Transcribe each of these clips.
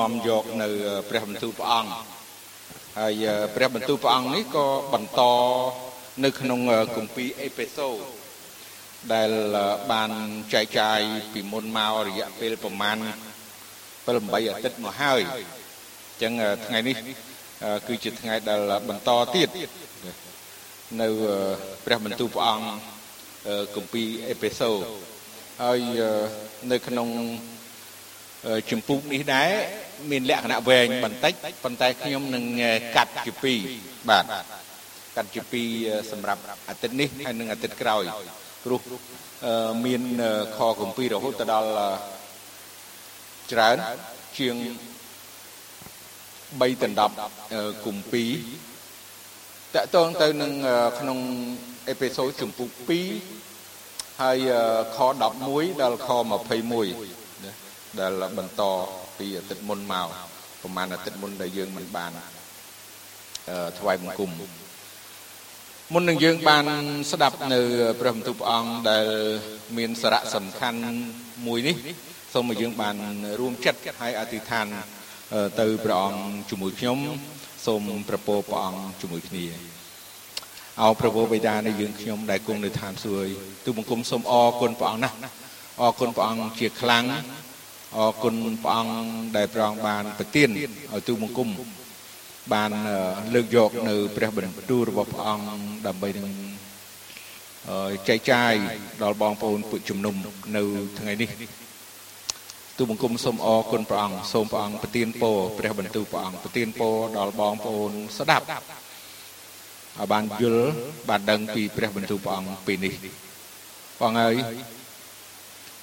នាំយកនៅព្រះបន្ទូលព្រះអង្គហើយព្រះបន្ទូលព្រះអង្គនេះក៏បន្តនៅក្នុងគម្ពីរអេពេសូដែលបានចែកចាយពីមុនមករយៈពេលប្រមាណ7 8អាទិត្យមកហើយអញ្ចឹងថ្ងៃនេះគឺជាថ្ងៃដែលបន្តទៀតនៅព្រះបន្ទូលព្រះអង្គគម្ពីរអេពេសូហើយនៅក្នុងចម្ពោះនេះដែរ មានលក្ខណៈវែងបន្តិចប៉ុន្តែខ្ញុំនឹងកាត់ជាពីរបាទកាត់ជាពីរសម្រាប់អាទិត្យនេះហើយនិងអាទិត្យក្រោយព្រោះមានខគម្ពីររហូតដល់ច្រើនជាង3ដណ្ដប់គម្ពីរតកតងទៅនឹងក្នុងអេពីសូតចម្ពោះ2ហើយខ11ដល់ខ21ដែលបន្ត ពីអាទិត្យមុនមកប្រហែលអាទិត្យមុនដែលយើងមិនបានថ្វាយបង្គំមុននឹងយើងបានស្ដាប់នៅព្រះបន្ទូលព្រះអង្គដែលមានសារៈសំខាន់មួយនេះសូមឲ្យយើងបានរួមចិត្តហើយអធិដ្ឋានទៅព្រះអង្គជាមួយខ្ញុំសូមប្រពោព្រះអង្គជាមួយគ្នាអោព្រះវរបិតានៃយើងខ្ញុំដែលគង់នៅឋានសួគ៌ទូបង្គំសូមអរគុណព្រះអង្គណាស់អរគុណព្រះអង្គជាខ្លាំង អរគុណព្រះអង្គដែលព្រះអង្គបានប្រទានឲ្យទូបង្គំបានលើកយកនៅព្រះបន្ទូលរបស់ព្រះអង្គដើម្បីនឹងចែកចាយដល់បងប្អូនពុជំនុំនៅថ្ងៃនេះទូបង្គំសូមអរគុណព្រះអង្គសូមព្រះអង្គប្រទានពរព្រះបន្ទូលព្រះអង្គប្រទានពរដល់បងប្អូនស្ដាប់ឲ្យបានយល់បានដឹងពីព្រះបន្ទូលព្រះអង្គពេលនេះបងហើយ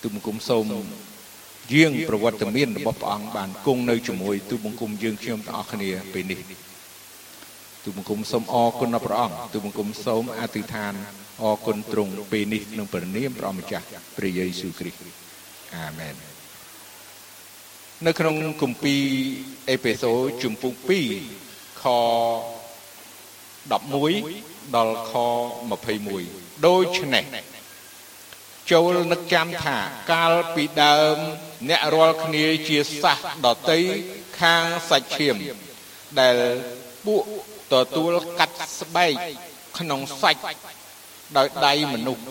ទូបង្គំសូម យាងប្រវត្តិមានរបស់ព្រះអង្គបានគង់នៅជាមួយទូបង្គំយើងខ្ញុំទាំងអស់គ្នាពេលនេះទូបង្គំសូមអរគុណដល់ព្រះអង្គទូបង្គំសូមអធិដ្ឋានអរគុណទ្រង់ពេលនេះក្នុងព្រះនាមព្រះម្ចាស់ព្រះយេស៊ូវគ្រីស្ទអាមែននៅក្នុងគម្ពីរអេពេសូជំពូក2ខ11ដល់ខ21ដូច្នេះ ចូលនឹកចាំថាកាលពីដើម អ្នករាល់គ្នាជាសះដតីខាងសាច់ឈាម ដែលពួកទទួលកាត់ស្បែកក្នុងសាច់ដោយដៃមនុស្ស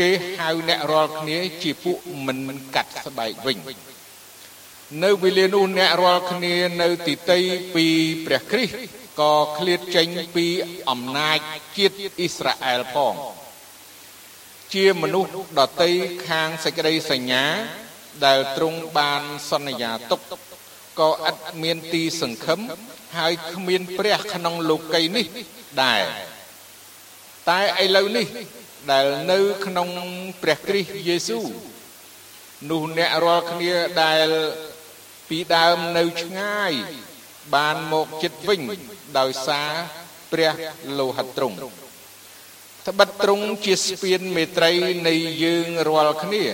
គេហៅអ្នករាល់គ្នាជាពួកមិនកាត់ស្បែកវិញនៅវេលានោះអ្នករាល់គ្នានៅទីតីពីព្រះគ្រីស្ទក៏ឃ្លាតចេញពីអំណាចជាតិអ៊ីស្រាអែលផង ជាមនុស្សដតីខាងសេចក្តីសញ្ញា ដែលទ្រង់បានសន្យាទុកក៏ឥតមានទីសង្ឃឹមហើយគ្មានព្រះក្នុងលោកីនេះដែរតែឥឡូវនេះដែលនៅក្នុងព្រះគ្រីស្ទយេស៊ូវនោះអ្នករាល់គ្នាដែលពីដើមនៅឆ្ងាយបានមកចិត្តវិញដោយសារព្រះលោហិតទ្រង់ ត្បិតទ្រង់ជាស្ពានមេត្រីនៃយើងរាល់គ្នា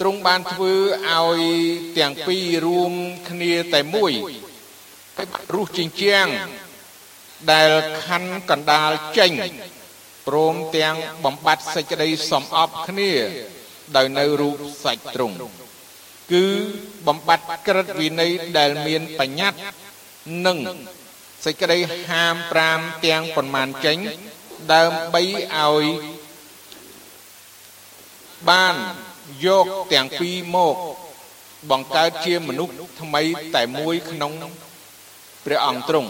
ទ្រង់បានធ្វើឲ្យទាំងពីររួមគ្នាតែមួយរុះជញ្ជាំងដែលខណ្ឌកណ្ដាលចេញព្រមទាំងបំបត្តិសេចក្តីសំអប់គ្នាដោយនៅរូបសាច់ទ្រង់គឺបំបត្តិក្រិតវិន័យដែលមានបញ្ញត្តិនិងសេចក្តីហាម5ទាំងប៉ុន្មានចេញ ដើម្បីឲ្យបានយកទាំងពីរមកបង្កើតជាមនុស្សថ្មីតែមួយក្នុងព្រះអង្គទ្រង់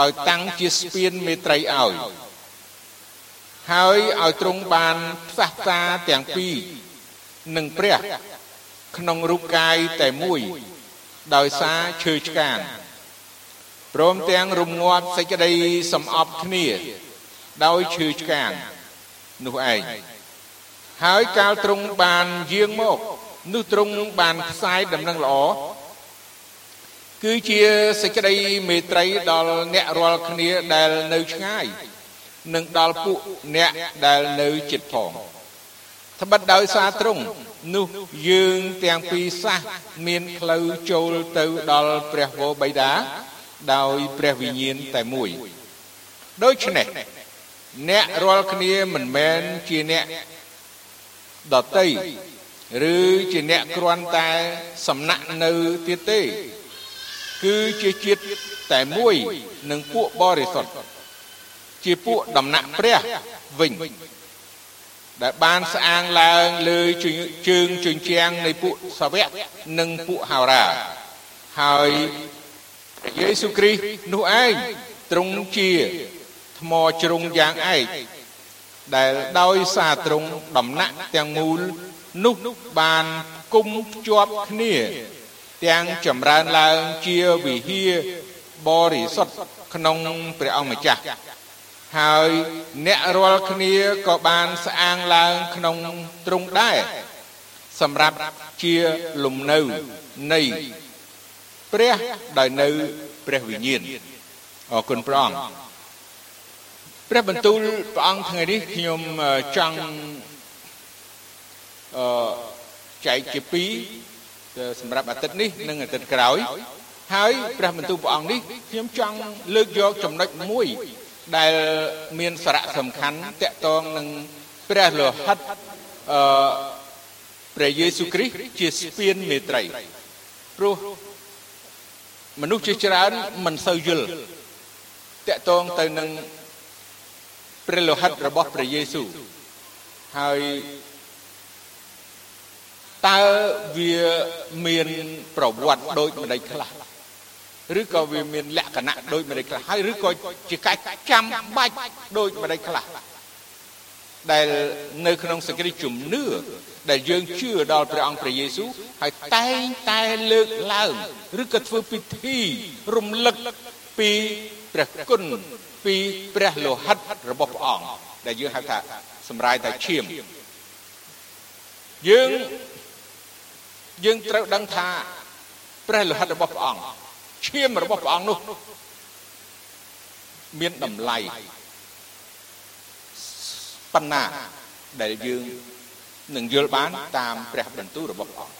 ដោយតាំងជាស្ពានមេត្រីឲ្យហើយឲ្យទ្រង់បានផ្សះផ្សាទាំងពីរនឹងព្រះ ក្នុងរូបកាយតែមួយ ដោយសារឈើឆ្កាងព្រមទាំងរំងាប់សេចក្តីសំអប់គ្នា ដោយឈឺឆ្កាងនោះឯងហើយកាលទ្រង់បានយាងមកនោះទ្រង់បានផ្សាយដំណឹងល្អគឺជាសេចក្តីមេត្រីដល់អ្នករាល់គ្នាដែលនៅឆ្ងាយនិងដល់ពួកអ្នកដែលនៅជិតផងត្បិតដោយសារទ្រង់នោះយើងទាំងពីរសះមានផ្លូវចូលទៅដល់ព្រះវរបិតាដោយព្រះវិញ្ញាណតែមួយដូច្នេះ អ្នករាល់គ្នាមិនមែនជាអ្នកដតីឬជាអ្នកគ្រាន់តែសំណាក់នៅទៀតទេ គឺជាជាតិតែមួយនឹងពួកបរិសុទ្ធជាពួកដំណាក់ព្រះវិញដែលបានស្អាងឡើងលើជើងជញ្ជាំងនៃពួកសាវកនិងពួកហោរាហើយយេស៊ូវគ្រីស្ទនោះឯងទ្រង់ជា ថ្មជ្រុងយ៉ាងឯកដែលដោយសារទ្រង់ដំណាក់ទាំងមូលនោះបានគុំភ្ជាប់គ្នា ទាំងចម្រើនឡើងជាវិហារបរិសុទ្ធក្នុងព្រះអង្គម្ចាស់ហើយអ្នករាល់គ្នាក៏បានស្អាងឡើងក្នុងទ្រង់ដែរសម្រាប់ជាលំនៅនៃព្រះដោយនៅព្រះវិញ្ញាណអរគុណព្រះអង្គ ព្រះបន្ទូលព្រះអង្គថ្ងៃនេះខ្ញុំចង់អឺចែកជាពីរសម្រាប់អាទិត្យនេះនិងអាទិត្យក្រោយ ហើយព្រះបន្ទូលព្រះអង្គនេះខ្ញុំចង់លើកយកចំណុចមួយដែលមានសារៈសំខាន់តកតងនឹងព្រះលោហិតអឺព្រះយេស៊ូវគ្រីស្ទជាស្ពានមេត្រីព្រោះមនុស្សជាច្រើនមិនសូវយល់តកតងទៅនឹង ព្រះលោហិតរបស់ព្រះយេស៊ូវហើយតើវាមានប្រវត្តិដូចម្ដេចខ្លះឬក៏វាមានលក្ខណៈដូចម្ដេចខ្លះហើយឬក៏ជាកាច់ចាំបាច់ដូចម្ដេចខ្លះដែលនៅក្នុងសេចក្តីជំនឿដែលយើងជឿដល់ព្រះអង្គព្រះយេស៊ូវហើយតែងតែលើកឡើងឬក៏ធ្វើពិធីរំលឹកពីព្រះគុណ ពីព្រះលោហិតរបស់ព្រះអង្គដែលយើងហៅថាសម្រាយតែឈាមយើងយើងត្រូវដឹងថាព្រះលោហិតរបស់ព្រះអង្គឈាមរបស់ព្រះអង្គនោះមានតម្លៃប៉ុណ្ណាដែលយើងនឹងយល់បានតាមព្រះបន្ទូលរបស់ព្រះអង្គ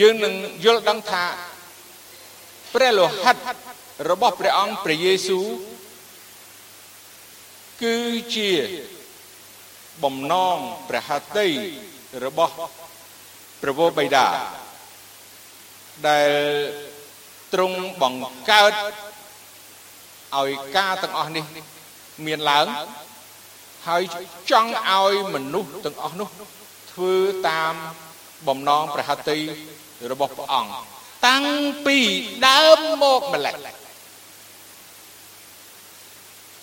យើងនឹងយល់ដឹងថាព្រះលោហិតរបស់ព្រះអង្គព្រះយេស៊ូវ គឺជាបំណងព្រះហត្ថីរបស់ព្រះវរបិតាដែលទ្រង់បង្កើតឲ្យការទាំងអស់នេះមានឡើងហើយចង់ឲ្យមនុស្សទាំងអស់នោះធ្វើតាមបំណងព្រះហត្ថីរបស់ព្រះអង្គតាំងពីដើមមកម្ល៉េះ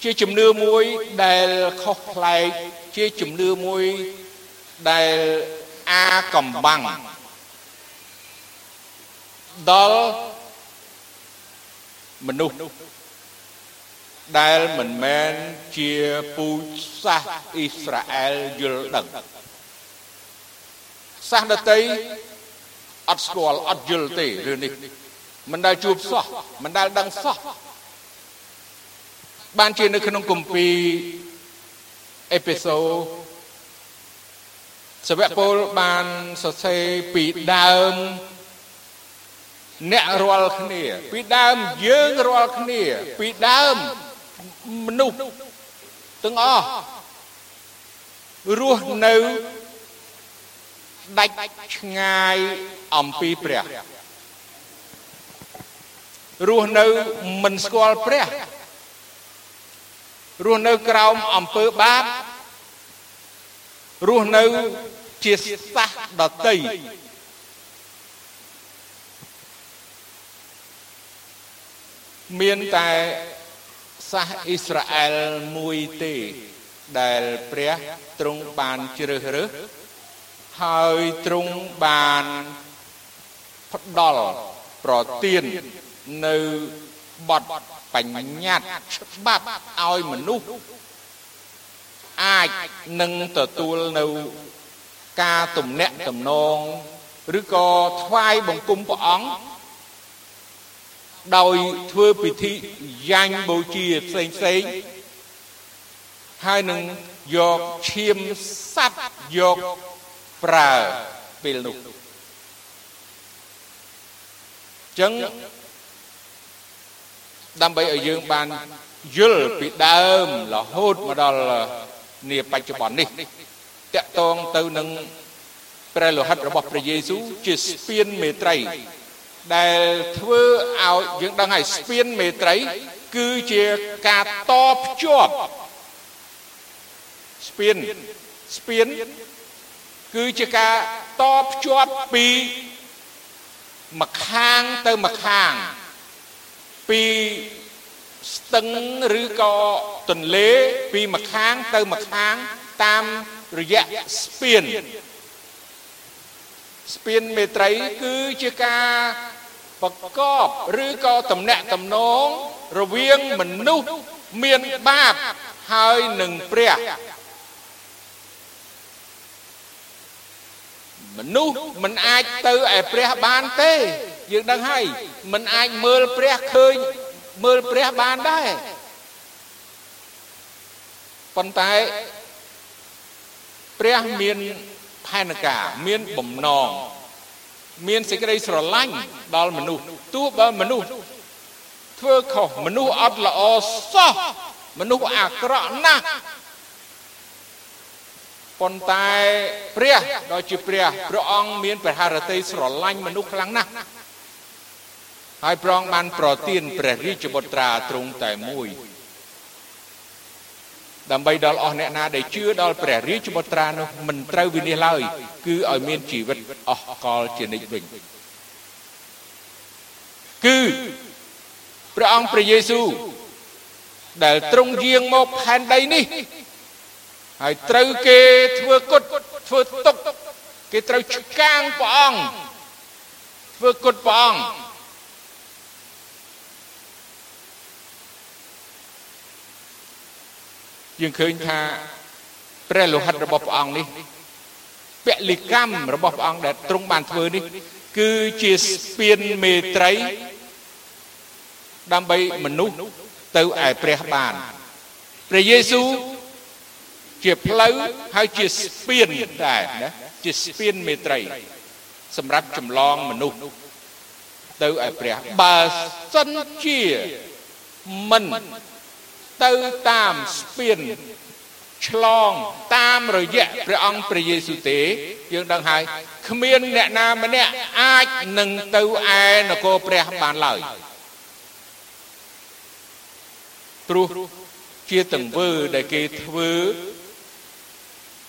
ជាជំនឿមួយដែលខុសប្លែកជាជំនឿមួយដែលអាកំបាំងដល់មនុស្សដែលមិនមែនជាពូជសាសអ៊ីស្រាអែលយល់ដឹងសាសដតីអត់ស្គាល់អត់យល់ទេរឿងនេះមិនដែលជួបសោះមិនដែលដឹងសោះ បានជានៅក្នុងគម្ពីរអេពីសូសាវកពលបានសរសេរពីដើមអ្នករាល់គ្នា ពីដើមយើងរាល់គ្នា ពីដើមមនុស្សទាំងអស់រស់នៅដាច់ឆ្ងាយអំពីព្រះរស់នៅមិនស្គាល់ព្រះ រស់នៅក្រោមអំពើបាបរស់នៅជាសាសដតីមានតែសាសអ៊ីស្រាអែលមួយទេដែលព្រះទ្រង់បានជ្រើសរើសហើយទ្រង់បានផ្ដល់ប្រទាននៅបទ បញ្ញត្តិច្បាប់ឲ្យមនុស្សអាចនឹងទទួលនៅការទំនាក់ទំនងឬក៏ថ្វាយបង្គំព្រះអង្គដោយធ្វើពិធីយ៉ាញ់បូជាផ្សេងផ្សេងហើយនឹងយកឈាមសัตว์យកប្រើពេលនោះចឹង ដើម្បីឲ្យយើងបានយល់ពីដើមរហូតមកដល់នាបច្ចុប្បន្ននេះតកតងទៅនឹងព្រះលោហិតរបស់ព្រះយេស៊ូវជាស្ពានមេត្រី ដែលធ្វើឲ្យយើងដឹងហើយស្ពានមេត្រី គឺជាការតភ្ជាប់ស្ពានស្ពានគឺជាការតភ្ជាប់ពីម្ខាងទៅម្ខាង ពីស្ទឹងឬក៏ទន្លេពីម្ខាងទៅម្ខាងតាមរយៈស្ពានស្ពានមេត្រីគឺជាការប្រកបឬក៏តំណាក់តំណងរវាងមនុស្សមានបាបហើយនឹងព្រះមនុស្សមិនអាចទៅឯព្រះបានទេ យើងដឹងហើយមិនអាចមើលព្រះឃើញមើលព្រះបានដែរប៉ុន្តែព្រះមានផែនការមានបំណងមានសេចក្តីស្រឡាញ់ដល់មនុស្សទោះបើមនុស្សធ្វើខុសមនុស្សអត់ល្អសោះមនុស្សអាក្រក់ណាស់ប៉ុន្តែព្រះដ៏ជាព្រះព្រះអង្គមានព្រះハរតីស្រឡាញ់មនុស្សខ្លាំងណាស់ ហើយព្រះអង្គបានប្រទានព្រះរាជបុត្រាទ្រង់តែមួយដើម្បីដល់អស់អ្នកណាដែលជឿដល់ព្រះរាជបុត្រានោះមិនត្រូវវិនិច្ឆ័យឡើយគឺឲ្យមានជីវិតអស់កលជានិច្ចវិញគឺព្រះអង្គព្រះយេស៊ូវដែលទ្រង់យាងមកផែនដីនេះហើយត្រូវគេធ្វើគុតធ្វើទុកគេត្រូវឆ្កាងព្រះអង្គធ្វើគុតព្រះអង្គ យើងឃើញថាព្រះលោហិតរបស់ព្រះអង្គនេះពលិកម្មរបស់ព្រះអង្គដែលទ្រង់បានធ្វើនេះគឺជាស្ពានមេត្រី ដើម្បីមនុស្សទៅឯព្រះបានព្រះយេស៊ូវជាផ្លូវហើយជាស្ពានដែរណាជាស្ពានមេត្រី សម្រាប់ចម្លងមនុស្សទៅឯព្រះបើសិនជាមិន ទៅតាមស្ពានឆ្លងតាមរយៈព្រះអង្គព្រះយេស៊ូវទេយើងដឹងហើយគ្មានអ្នកណាម្នាក់អាចនឹងទៅឯនគរព្រះបានឡើយព្រោះជាទង្វើដែលគេធ្វើ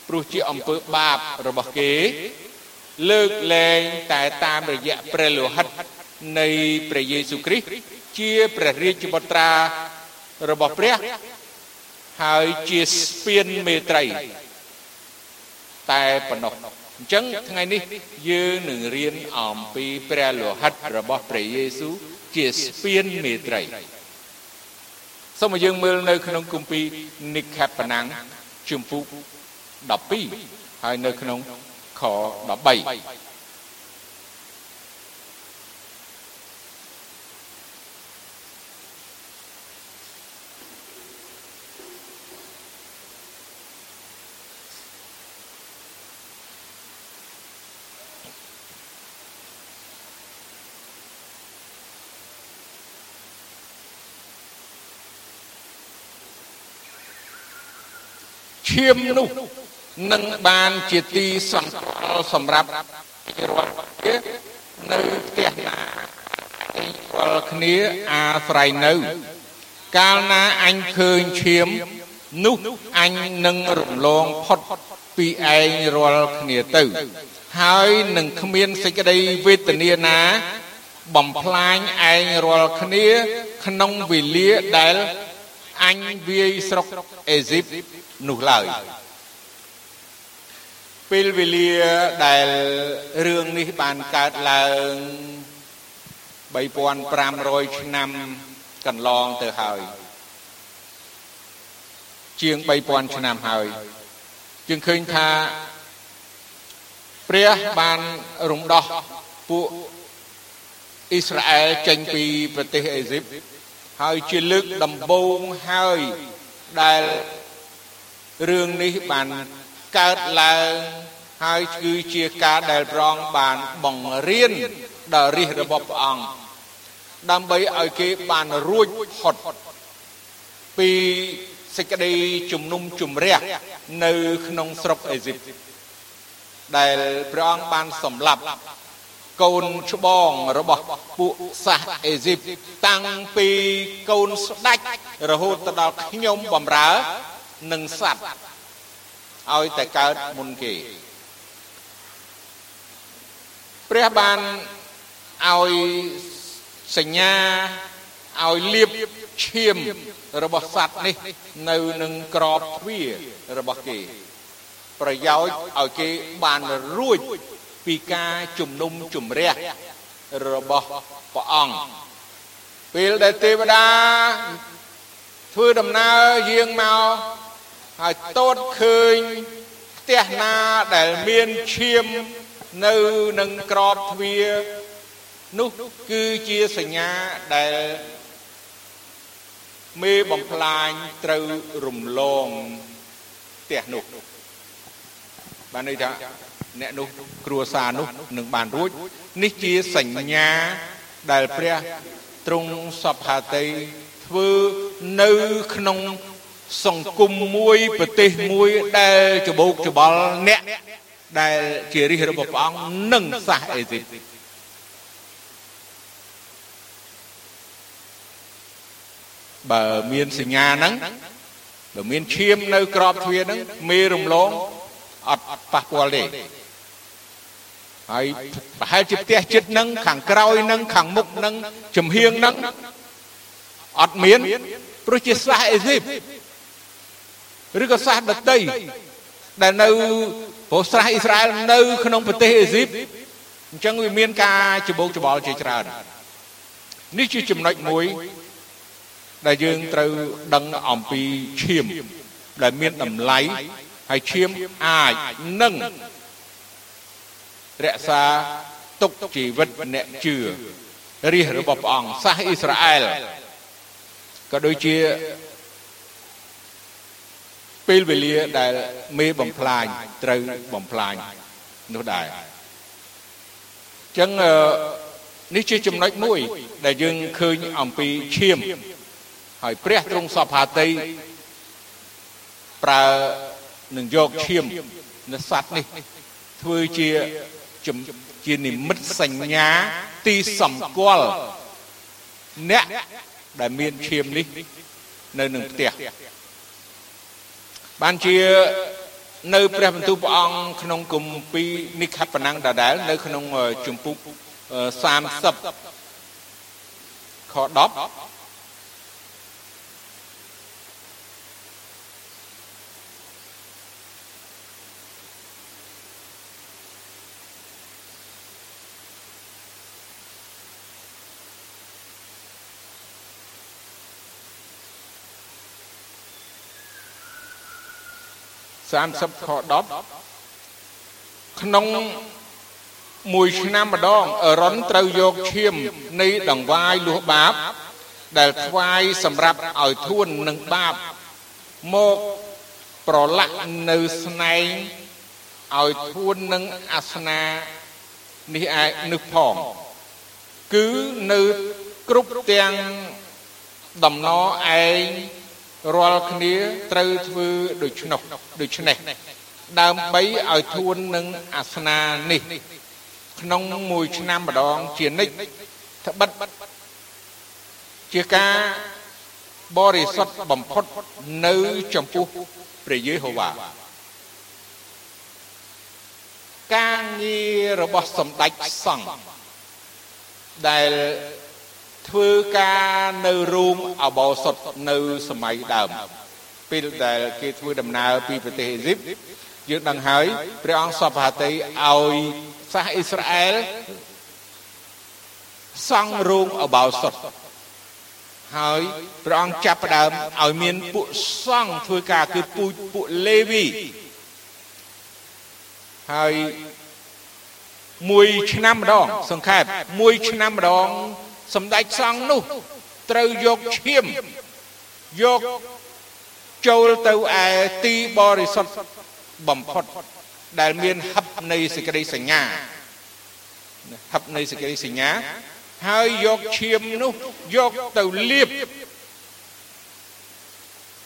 ព្រោះជាអំពើបាបរបស់គេ លើកលែងតែតាមរយៈព្រះលោហិតនៃព្រះយេស៊ូវគ្រីស្ទជាព្រះរាជបុត្រា របស់ព្រះហើយជាស្ពានមេត្រី តែប៉ុណ្ណោះអញ្ចឹងថ្ងៃនេះយើងនឹងរៀនអំពីព្រះលោហិតរបស់ព្រះយេស៊ូវជាស្ពានមេត្រីសូមឲ្យយើងមើលនៅក្នុងគម្ពីរនិកខេបណាំងជំពូក12ហើយនៅក្នុងខ13 ឈាមនោះនឹងបានជាទីសង្កល់សម្រាប់រាល់គ្នានៅផ្ទះណារាល់គ្នាអាស្រ័យនៅ កាលណាអញឃើញឈាម នោះអញនឹងរំលងផុតពីឯងរាល់គ្នាទៅ ហើយនឹងគ្មានសេចក្តីវេទនាណា បំផ្លាញឯងរាល់គ្នា ក្នុងវេលាដែលអញវាយស្រុកអេស៊ីប នោះឡើយពេលវេលាដែលរឿងនេះបានកើតឡើង3500ឆ្នាំកន្លងទៅហើយជាង3000ឆ្នាំហើយយើងឃើញថាព្រះបានរំដោះពួកអ៊ីស្រាអែលចេញពីប្រទេសអេស៊ីបហើយជាលើកដំបូងហើយដែល រឿងនេះបានកើតឡើងហើយគឺជាការដែលព្រះអង្គបានបង្រៀនដល់រាជរបស់ព្រះអង្គដើម្បីឲ្យគេបានរួចផុតពីសេចក្តីជំនុំជម្រះនៅក្នុងស្រុកអេស៊ីបដែលព្រះអង្គបានសម្លាប់កូនច្បងរបស់ពួកសាសអេស៊ីបតាំងពីកូនស្ដេចរហូតទៅដល់ខ្ញុំបំរើ នឹងសัตว์ឲ្យតែកើតមុនគេព្រះបានឲ្យសញ្ញាឲ្យលៀបឈាមរបស់សត្វនេះនៅនឹងក្របទ្វាររបស់គេ ប្រយោជន៍ឲ្យគេបានរួចពីការជំនុំជម្រះរបស់ព្រះអង្គពេលដែលទេវតាធ្វើដំណើរយាងមក ហើយតតឃើញផ្ទះណាដែលមានឈាមនៅនឹងក្របទ្វារនោះគឺជាសញ្ញាដែលមេបំផ្លាញត្រូវរំលងផ្ទះនោះបានន័យថាអ្នកនោះគ្រួសារនោះនឹងបានរួចនេះជាសញ្ញាដែលព្រះទ្រង់សពហាតីធ្វើនៅក្នុង សង្គមមួយប្រទេសមួយដែលច្បោកច្បល់អ្នកដែលជារិះរបស់ព្រះអង្គនិងសាសអេស៊ីបបើមានសញ្ញាហ្នឹងបើមានឈាមនៅក្របទ្វារហ្នឹងមេរំលងអត់ប៉ះពាល់ទេហើយប្រហែលជាផ្ទះចិត្តហ្នឹងខាងក្រោយហ្នឹងខាងមុខហ្នឹងចំហៀងហ្នឹងអត់មានព្រោះជាសាសអេស៊ីប ឬក៏សាសដតីដែលនៅព្រោះស្រះអ៊ីស្រាអែលនៅ ក្នុងប្រទេសអេស៊ីបអញ្ចឹងវាមានការច្បោកច្បល់ជាច្រើននេះជាចំណុចមួយ ដែលយើងត្រូវដឹងអំពីឈាម ដែលមានតម្លៃហើយឈាមអាចនឹងរក្សាទុកជីវិតអ្នកជឿរាជរបស់ព្រះអង្គសាសអ៊ីស្រាអែលក៏ដូចជា ពេលវេលាដែលមេបំផ្លាញត្រូវបំផ្លាញនោះដែរអញ្ចឹងនេះជាចំណុចមួយ ដែលយើងឃើញអំពីឈាម ហើយព្រះទ្រង់សពហាតីប្រើនឹងយកឈាមនៅសัตว์នេះធ្វើជាជានិមិត្តសញ្ញាទីសម្គាល់អ្នកដែលមានឈាមនេះ នៅនឹងផ្ទះ បានជានៅព្រះបន្ទូលព្រះអង្គក្នុងគម្ពីរនិខបណាំងដដែលនៅក្នុងជំពូក30ខ 1030ខ10ក្នុងមួយឆ្នាំម្ដងអរុនត្រូវយកឈាមនៃដង្វាយលួសបាប ដែលថ្វាយសម្រាប់ឲ្យធួននឹងបាបមកប្រឡាក់នៅស្នែងឲ្យធួននឹងអាសនានេះឯនេះផង គឺនៅគ្រប់ទាំងដំណឯង រាល់គ្នាត្រូវធ្វើដូច្នោះដូច្នេះដើម្បីឲ្យធួននឹងអាសនានេះ ក្នុងមួយឆ្នាំម្ដងជានិច្ចត្បិតជាការបរិសុទ្ធបំផុតនៅចំពោះព្រះយេហូវ៉ាការងាររបស់សម្ដេចសង្ឃដែល ធ្វើការនៅរូងអបោសុតនៅសម័យដើមពេលដែលគេធ្វើដំណើរពីប្រទេសអេស៊ីបយើងដឹងហើយព្រះអង្គសពហតីឲ្យសាសអ៊ីស្រាអែលសង់រូងអបោសុតហើយព្រះអង្គចាប់ផ្ដើមឲ្យមានពួកសង្ឃធ្វើការគឺពូជពួកលេវីហើយមួយឆ្នាំម្ដង សង្ខេបមួយឆ្នាំម្ដង សម្ដេចសង្ឃនោះត្រូវយកឈាមយកចូលទៅឯទីបរិសុទ្ធបំផុតដែលមានហឹបនៃសេចក្តីសញ្ញាហឹបនៃសេចក្តីសញ្ញាហើយយកឈាមនោះយកទៅលាប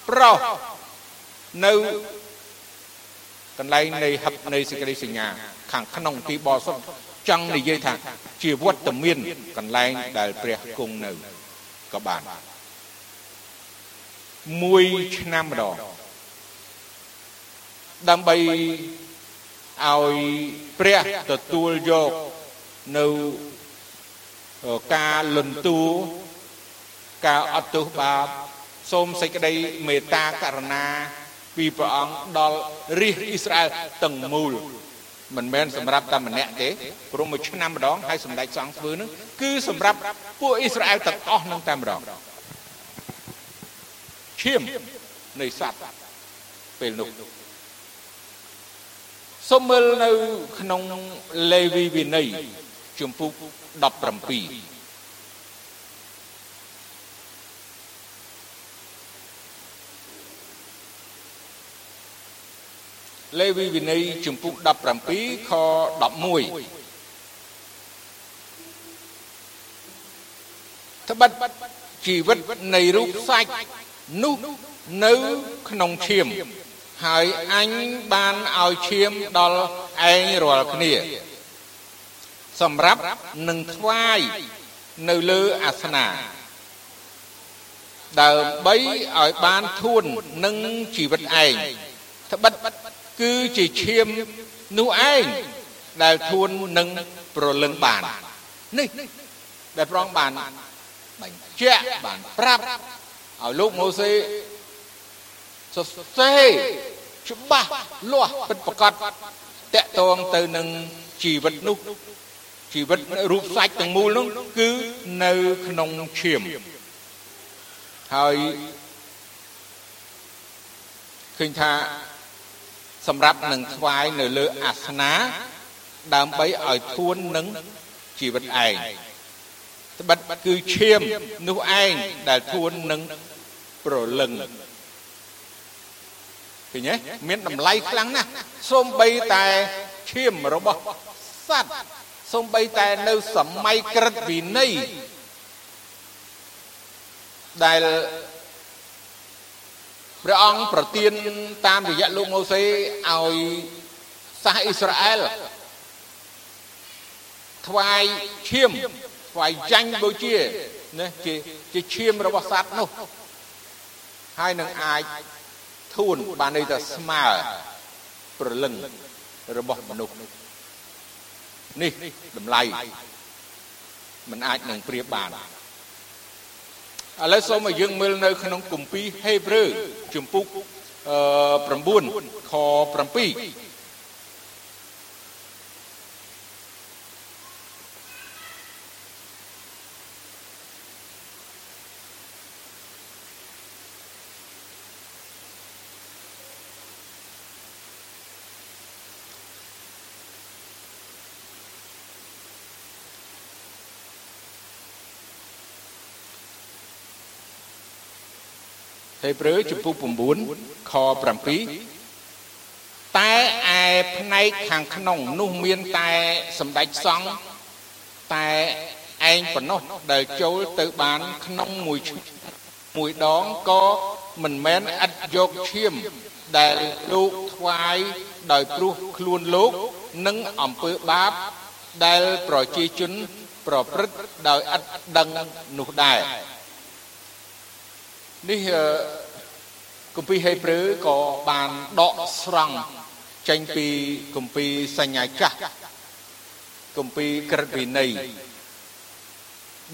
ប្រោះនៅកន្លែងនៃហឹបនៃសេចក្តីសញ្ញា ខាងក្នុងទីបរិសុទ្ធចង់និយាយថា ជាវត្តមានកន្លែងដែលព្រះគង់នៅក៏បានមួយឆ្នាំម្ដងដើម្បីឲ្យព្រះទទួលយកនៅការលន់តួការអត់ទោសបាបសូមសេចក្តីមេត្តាករុណាពីព្រះអង្គដល់រាជអ៊ីស្រាអែលទាំងមូល មិនមែនសម្រាប់តែម្នាក់ទេព្រោះមួយឆ្នាំម្ដងហើយសម្ដេចសង្ឃធ្វើនឹងគឺសម្រាប់ពួកអ៊ីស្រាអែលទាំងអស់នឹងតែម្ដងឈាមនៃសត្វពេលនោះសូមមើលនៅក្នុងលេវីវិន័យជំពូក17 លេវីវិន័យជំពូក17ខ11ត្បិតជីវិតនៃរូបសាច់នោះនៅក្នុងឈាម ហើយអញបានឲ្យឈាមដល់ឯងរាល់គ្នា សម្រាប់នឹងថ្វាយនៅលើអាសនាដើម្បីឲ្យបានធួននឹងជីវិតឯងត្បិត គឺជាឈាមនោះឯងដែលធួននឹងប្រលឹងបាននេះដែលប្រងបានបញ្ជាក់បានប្រាប់ឲ្យលោកម៉ូសេសរសេរច្បាស់លាស់ពិតប្រកបតកតងទៅនឹងជីវិតនោះជីវិតរូបសាច់ទាំងមូលនោះគឺនៅក្នុងឈាមហើយឃើញថា សម្រាប់នឹងថ្វាយនៅលើអាសនាដើម្បីឲ្យធួននឹងជីវិតឯងត្បិតគឺឈាមនោះឯងដែលធួននឹងប្រលឹងឃើញទេមានតម្លៃខ្លាំងណាស់សូម្បីតែឈាមរបស់សត្វសូម្បីតែនៅសម័យក្រិតវិន័យដែល ព្រះអង្គប្រទានតាមរយៈលោកម៉ូសេឲ្យសាសអ៊ីស្រាអែលថ្វាយឈាមថ្វាយចាញ់បូជាណាជាជាឈាមរបស់សត្វនោះហើយនឹងអាចធូនបានន័យថាស្មើប្រលឹងរបស់មនុស្សនេះតម្លៃมันអាចនឹងប្រៀបបាន ឥឡូវសូមឲ្យយើងមើលនៅក្នុងគម្ពីរហេព្រើរជំពូក9ខ7 ហេព្រើរជំពូក9ខ7តែឯផ្នែកខាងក្នុងនោះមានតែសម្ដេចសង្ឃតែឯងប៉ុណ្ណោះដែលចូលទៅបានក្នុងមួយមួយដងក៏មិនមែនឥតយកឈាមដែលលោកថ្វាយដោយព្រោះខ្លួនលោកនិងអំពើបាបដែលប្រជាជនប្រព្រឹត្តដោយឥតដឹងនោះដែរ នេះគម្ពីរហេព្រើរក៏បានដកស្រង់ចេញពីគម្ពីរសញ្ញាចាស់គម្ពីរក្រឹតវិន័យ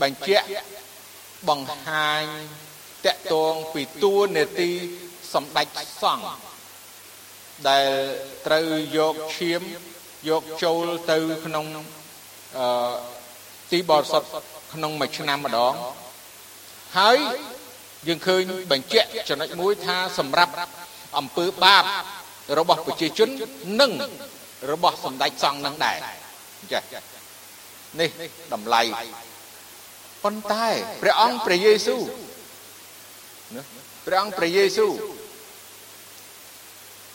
បញ្ជាក់បង្ហាញតកតងពីតួនាទីសម្ដេចសង្ឃដែលត្រូវយកឈាមយកចូលទៅក្នុងអឺទីបរិសុទ្ធក្នុងមួយឆ្នាំម្ដងហើយ យើងឃើញបញ្ជាក់ចំណុចមួយថាសម្រាប់អំពើបាបរបស់ប្រជាជននិងរបស់សម្ដេចសង្ឃនឹងដែរចានេះតម្លៃប៉ុន្តែព្រះអង្គព្រះយេស៊ូវព្រះអង្គព្រះយេស៊ូវ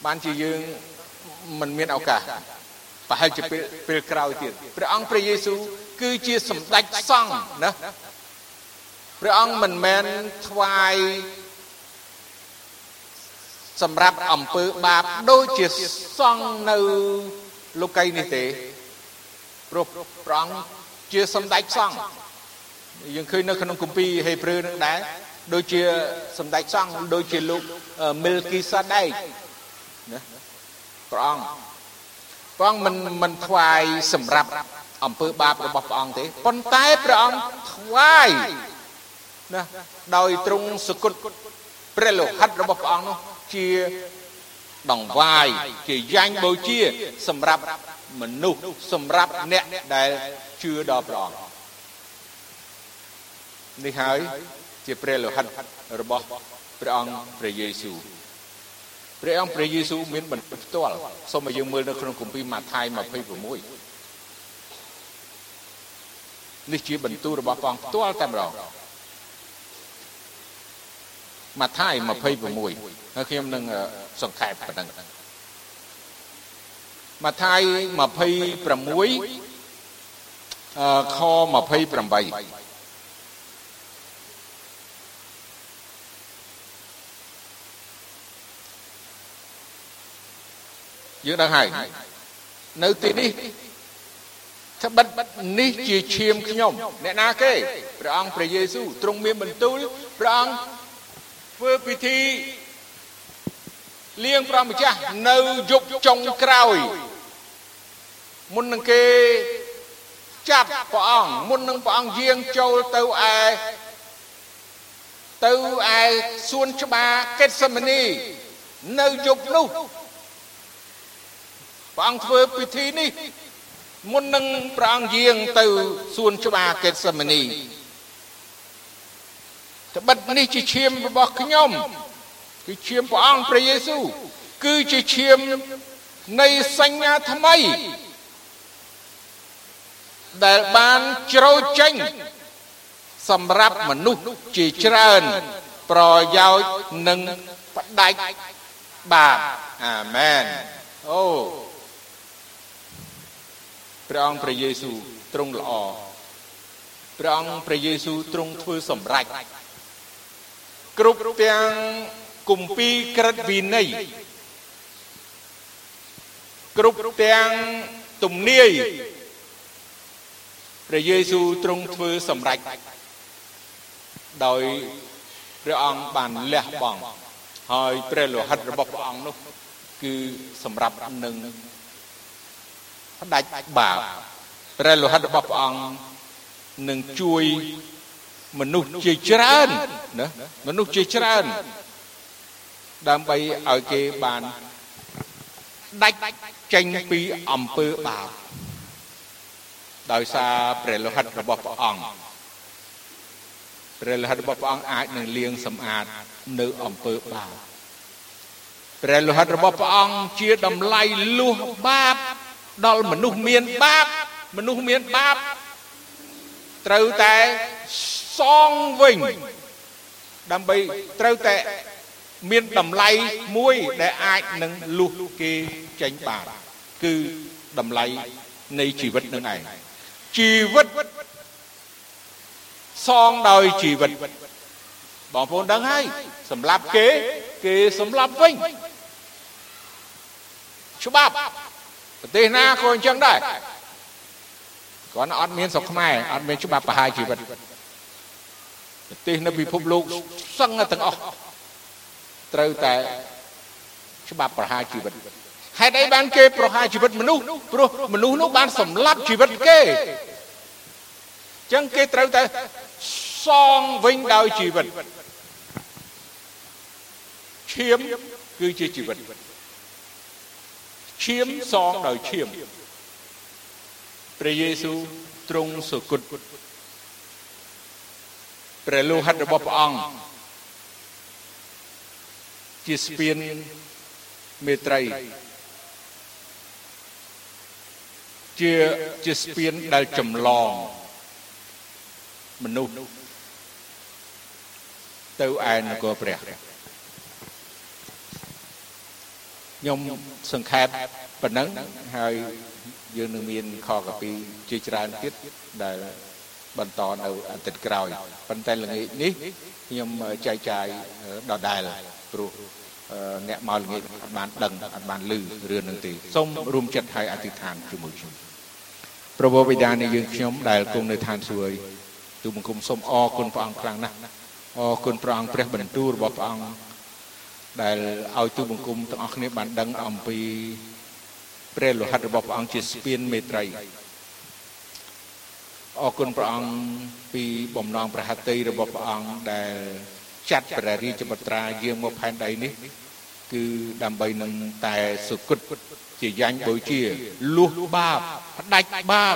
បានជាយើងមិនមានឱកាសប្រហែលជាពេលពេលក្រោយទៀតព្រះអង្គព្រះយេស៊ូវគឺជាសម្ដេចសង្ឃណា ព្រះអង្គមិនមែនថ្វាយសម្រាប់អំពើបាបដូចជាសង់នៅលោកីនេះទេព្រោះព្រះអង្គជាសម្ដេចសង្ឃយើងឃើញនៅក្នុងគម្ពីរហេព្រើរនឹងដែរដូចជាសម្ដេចសង្ឃដូចជាលោកមីលគីសាដេកណាព្រះអង្គព្រះអង្គមិនមិនថ្វាយសម្រាប់អំពើបាបរបស់ព្រះអង្គទេប៉ុន្តែព្រះអង្គថ្វាយ ណាដោយទ្រង់សគត់ព្រះលោហិតរបស់ព្រះអង្គនោះជាដងវាយជាយ៉ាញ់បូជា សម្រាប់មនុស្សសម្រាប់អ្នកដែលជឿដល់ព្រះអង្គនេះហើយជាព្រះលោហិតរបស់ព្រះអង្គព្រះយេស៊ូវព្រះអង្គព្រះយេស៊ូវមានបន្ទុកផ្ទាល់សូមឲ្យយើងមើលនៅក្នុងគម្ពីរម៉ាថាយ26នេះជាបន្ទូលរបស់ព្រះអង្គផ្ទាល់តែម្ដង ម៉ាថាយ26ហើយខ្ញុំនឹងសង្ខេបប៉ុណ្ណឹងម៉ាថាយ26ខ28យើងដឹងហើយនៅទីនេះត្បិតនេះជាឈាមខ្ញុំអ្នកណាគេព្រះអង្គព្រះយេស៊ូវទ្រង់មានបន្ទូលព្រះអង្គ ធ្វើពិធីលៀងព្រះម្ចាស់នៅយប់ចុងក្រោយ មុននឹងគេចាប់ព្រះអង្គមុននឹងព្រះអង្គយាងចូលទៅឯទៅឯសួនច្បារកេតសេម៉ានីនៅយប់នោះព្រះអង្គធ្វើពិធីនេះ មុននឹងព្រះអង្គយាងទៅសួនច្បារកេតសេម៉ានី ត្បិតនេះជាឈាមរបស់ខ្ញុំគឺឈាមព្រះអង្គព្រះយេស៊ូវគឺជាឈាមនៃសញ្ញាថ្មី ដែលបានជ្រោចេញសម្រាប់មនុស្សជាច្រើន ប្រយោជន៍និងផ្ដាច់បាបអាមែនអូព្រះអង្គព្រះយេស៊ូវទ្រង់ល្អព្រះអង្គព្រះយេស៊ូវទ្រង់ធ្វើសម្រេច គ្រប់ទាំងគម្ពីរក្រឹតវិន័យគ្រប់ទាំងទំនាយព្រះយេស៊ូវទ្រង់ធ្វើសម្រេចដោយព្រះអង្គបានលះបង់ហើយព្រះលោហិតរបស់ព្រះអង្គនោះ គឺសម្រាប់នឹងផ្ដាច់បាបព្រះលោហិតរបស់ព្រះអង្គនឹងជួយ មនុស្សជាច្រើនណាមនុស្សជាច្រើន ដើម្បីឲ្យគេបានដាច់ចេញពីអំពើបាបដោយសារព្រះលោហិតរបស់ព្រះអង្គព្រះលោហិតរបស់ព្រះអង្គអាចនឹងលាងសម្អាតនៅអំពើបាបព្រះលោហិតរបស់ព្រះអង្គជាតម្លៃលួសបាបដល់មនុស្សមានបាបមនុស្សមានបាប ត្រូវតែសងវិញដើម្បីត្រូវតែមានតម្លៃមួយដែលអាចនឹងលុះគេចេញបានគឺតម្លៃនៃជីវិតនឹងឯងជីវិតសងដោយជីវិតបងប្អូនដឹងហើយសម្រាប់គេគេសម្រាប់វិញច្បាប់ប្រទេសណាក៏អញ្ចឹងដែរ គ្រាន់តែអត់មានស្រុកខ្មែរអត់មានច្បាប់ប្រហារជីវិតប្រទេសនៅពិភពលោកសឹងទាំងអស់ត្រូវតែច្បាប់ប្រហារជីវិតហេតុអីបានគេប្រហារជីវិតមនុស្សព្រោះមនុស្សនោះបានសម្លាប់ជីវិតគេអញ្ចឹងគេត្រូវតែសងវិញដោយជីវិតឈាមគឺជាជីវិតឈាមសងដោយឈាម ព្រះយេស៊ូវទ្រង់សុគតព្រះលោហិតរបស់ព្រះអង្គជាស្ពានមេត្រីជាជាស្ពានដែលចម្លងមនុស្សទៅឯនគរព្រះ ខ្ញុំសង្ខេបប៉ុណ្ណឹងហើយយើងនឹងមានខកពីជាច្រើនទៀតដែលបន្តនៅអាទិត្យក្រោយប៉ុន្តែល្ងាចនេះខ្ញុំចែកចាយដដែលព្រោះអ្នកមកល្ងាចអត់បានដឹងអត់បានឮរឿងនឹងទេសូមរួមចិត្តឲ្យអធិដ្ឋានជាមួយខ្ញុំព្រះបិតានៃយើងខ្ញុំដែលគង់នៅឋានសួគ៌ទូបង្គំសូមអរគុណព្រះអង្គខ្លាំងណាស់អរគុណព្រះអង្គព្រះបន្ទូលរបស់ព្រះអង្គ ដែលឲ្យទូបង្គំទាំងអស់គ្នាបានដឹងអំពីព្រះលោហិតរបស់ព្រះអង្គជាស្ពានមេត្រីអរគុណព្រះអង្គពីបំណងប្រហតិរបស់ព្រះអង្គដែលចាត់ព្រះរាជបុត្រាយាងមកផែនដីនេះ គឺដើម្បីនឹងតែសុគតជាយ៉ាញ់បូជាលុះបាបផ្ដាច់បាប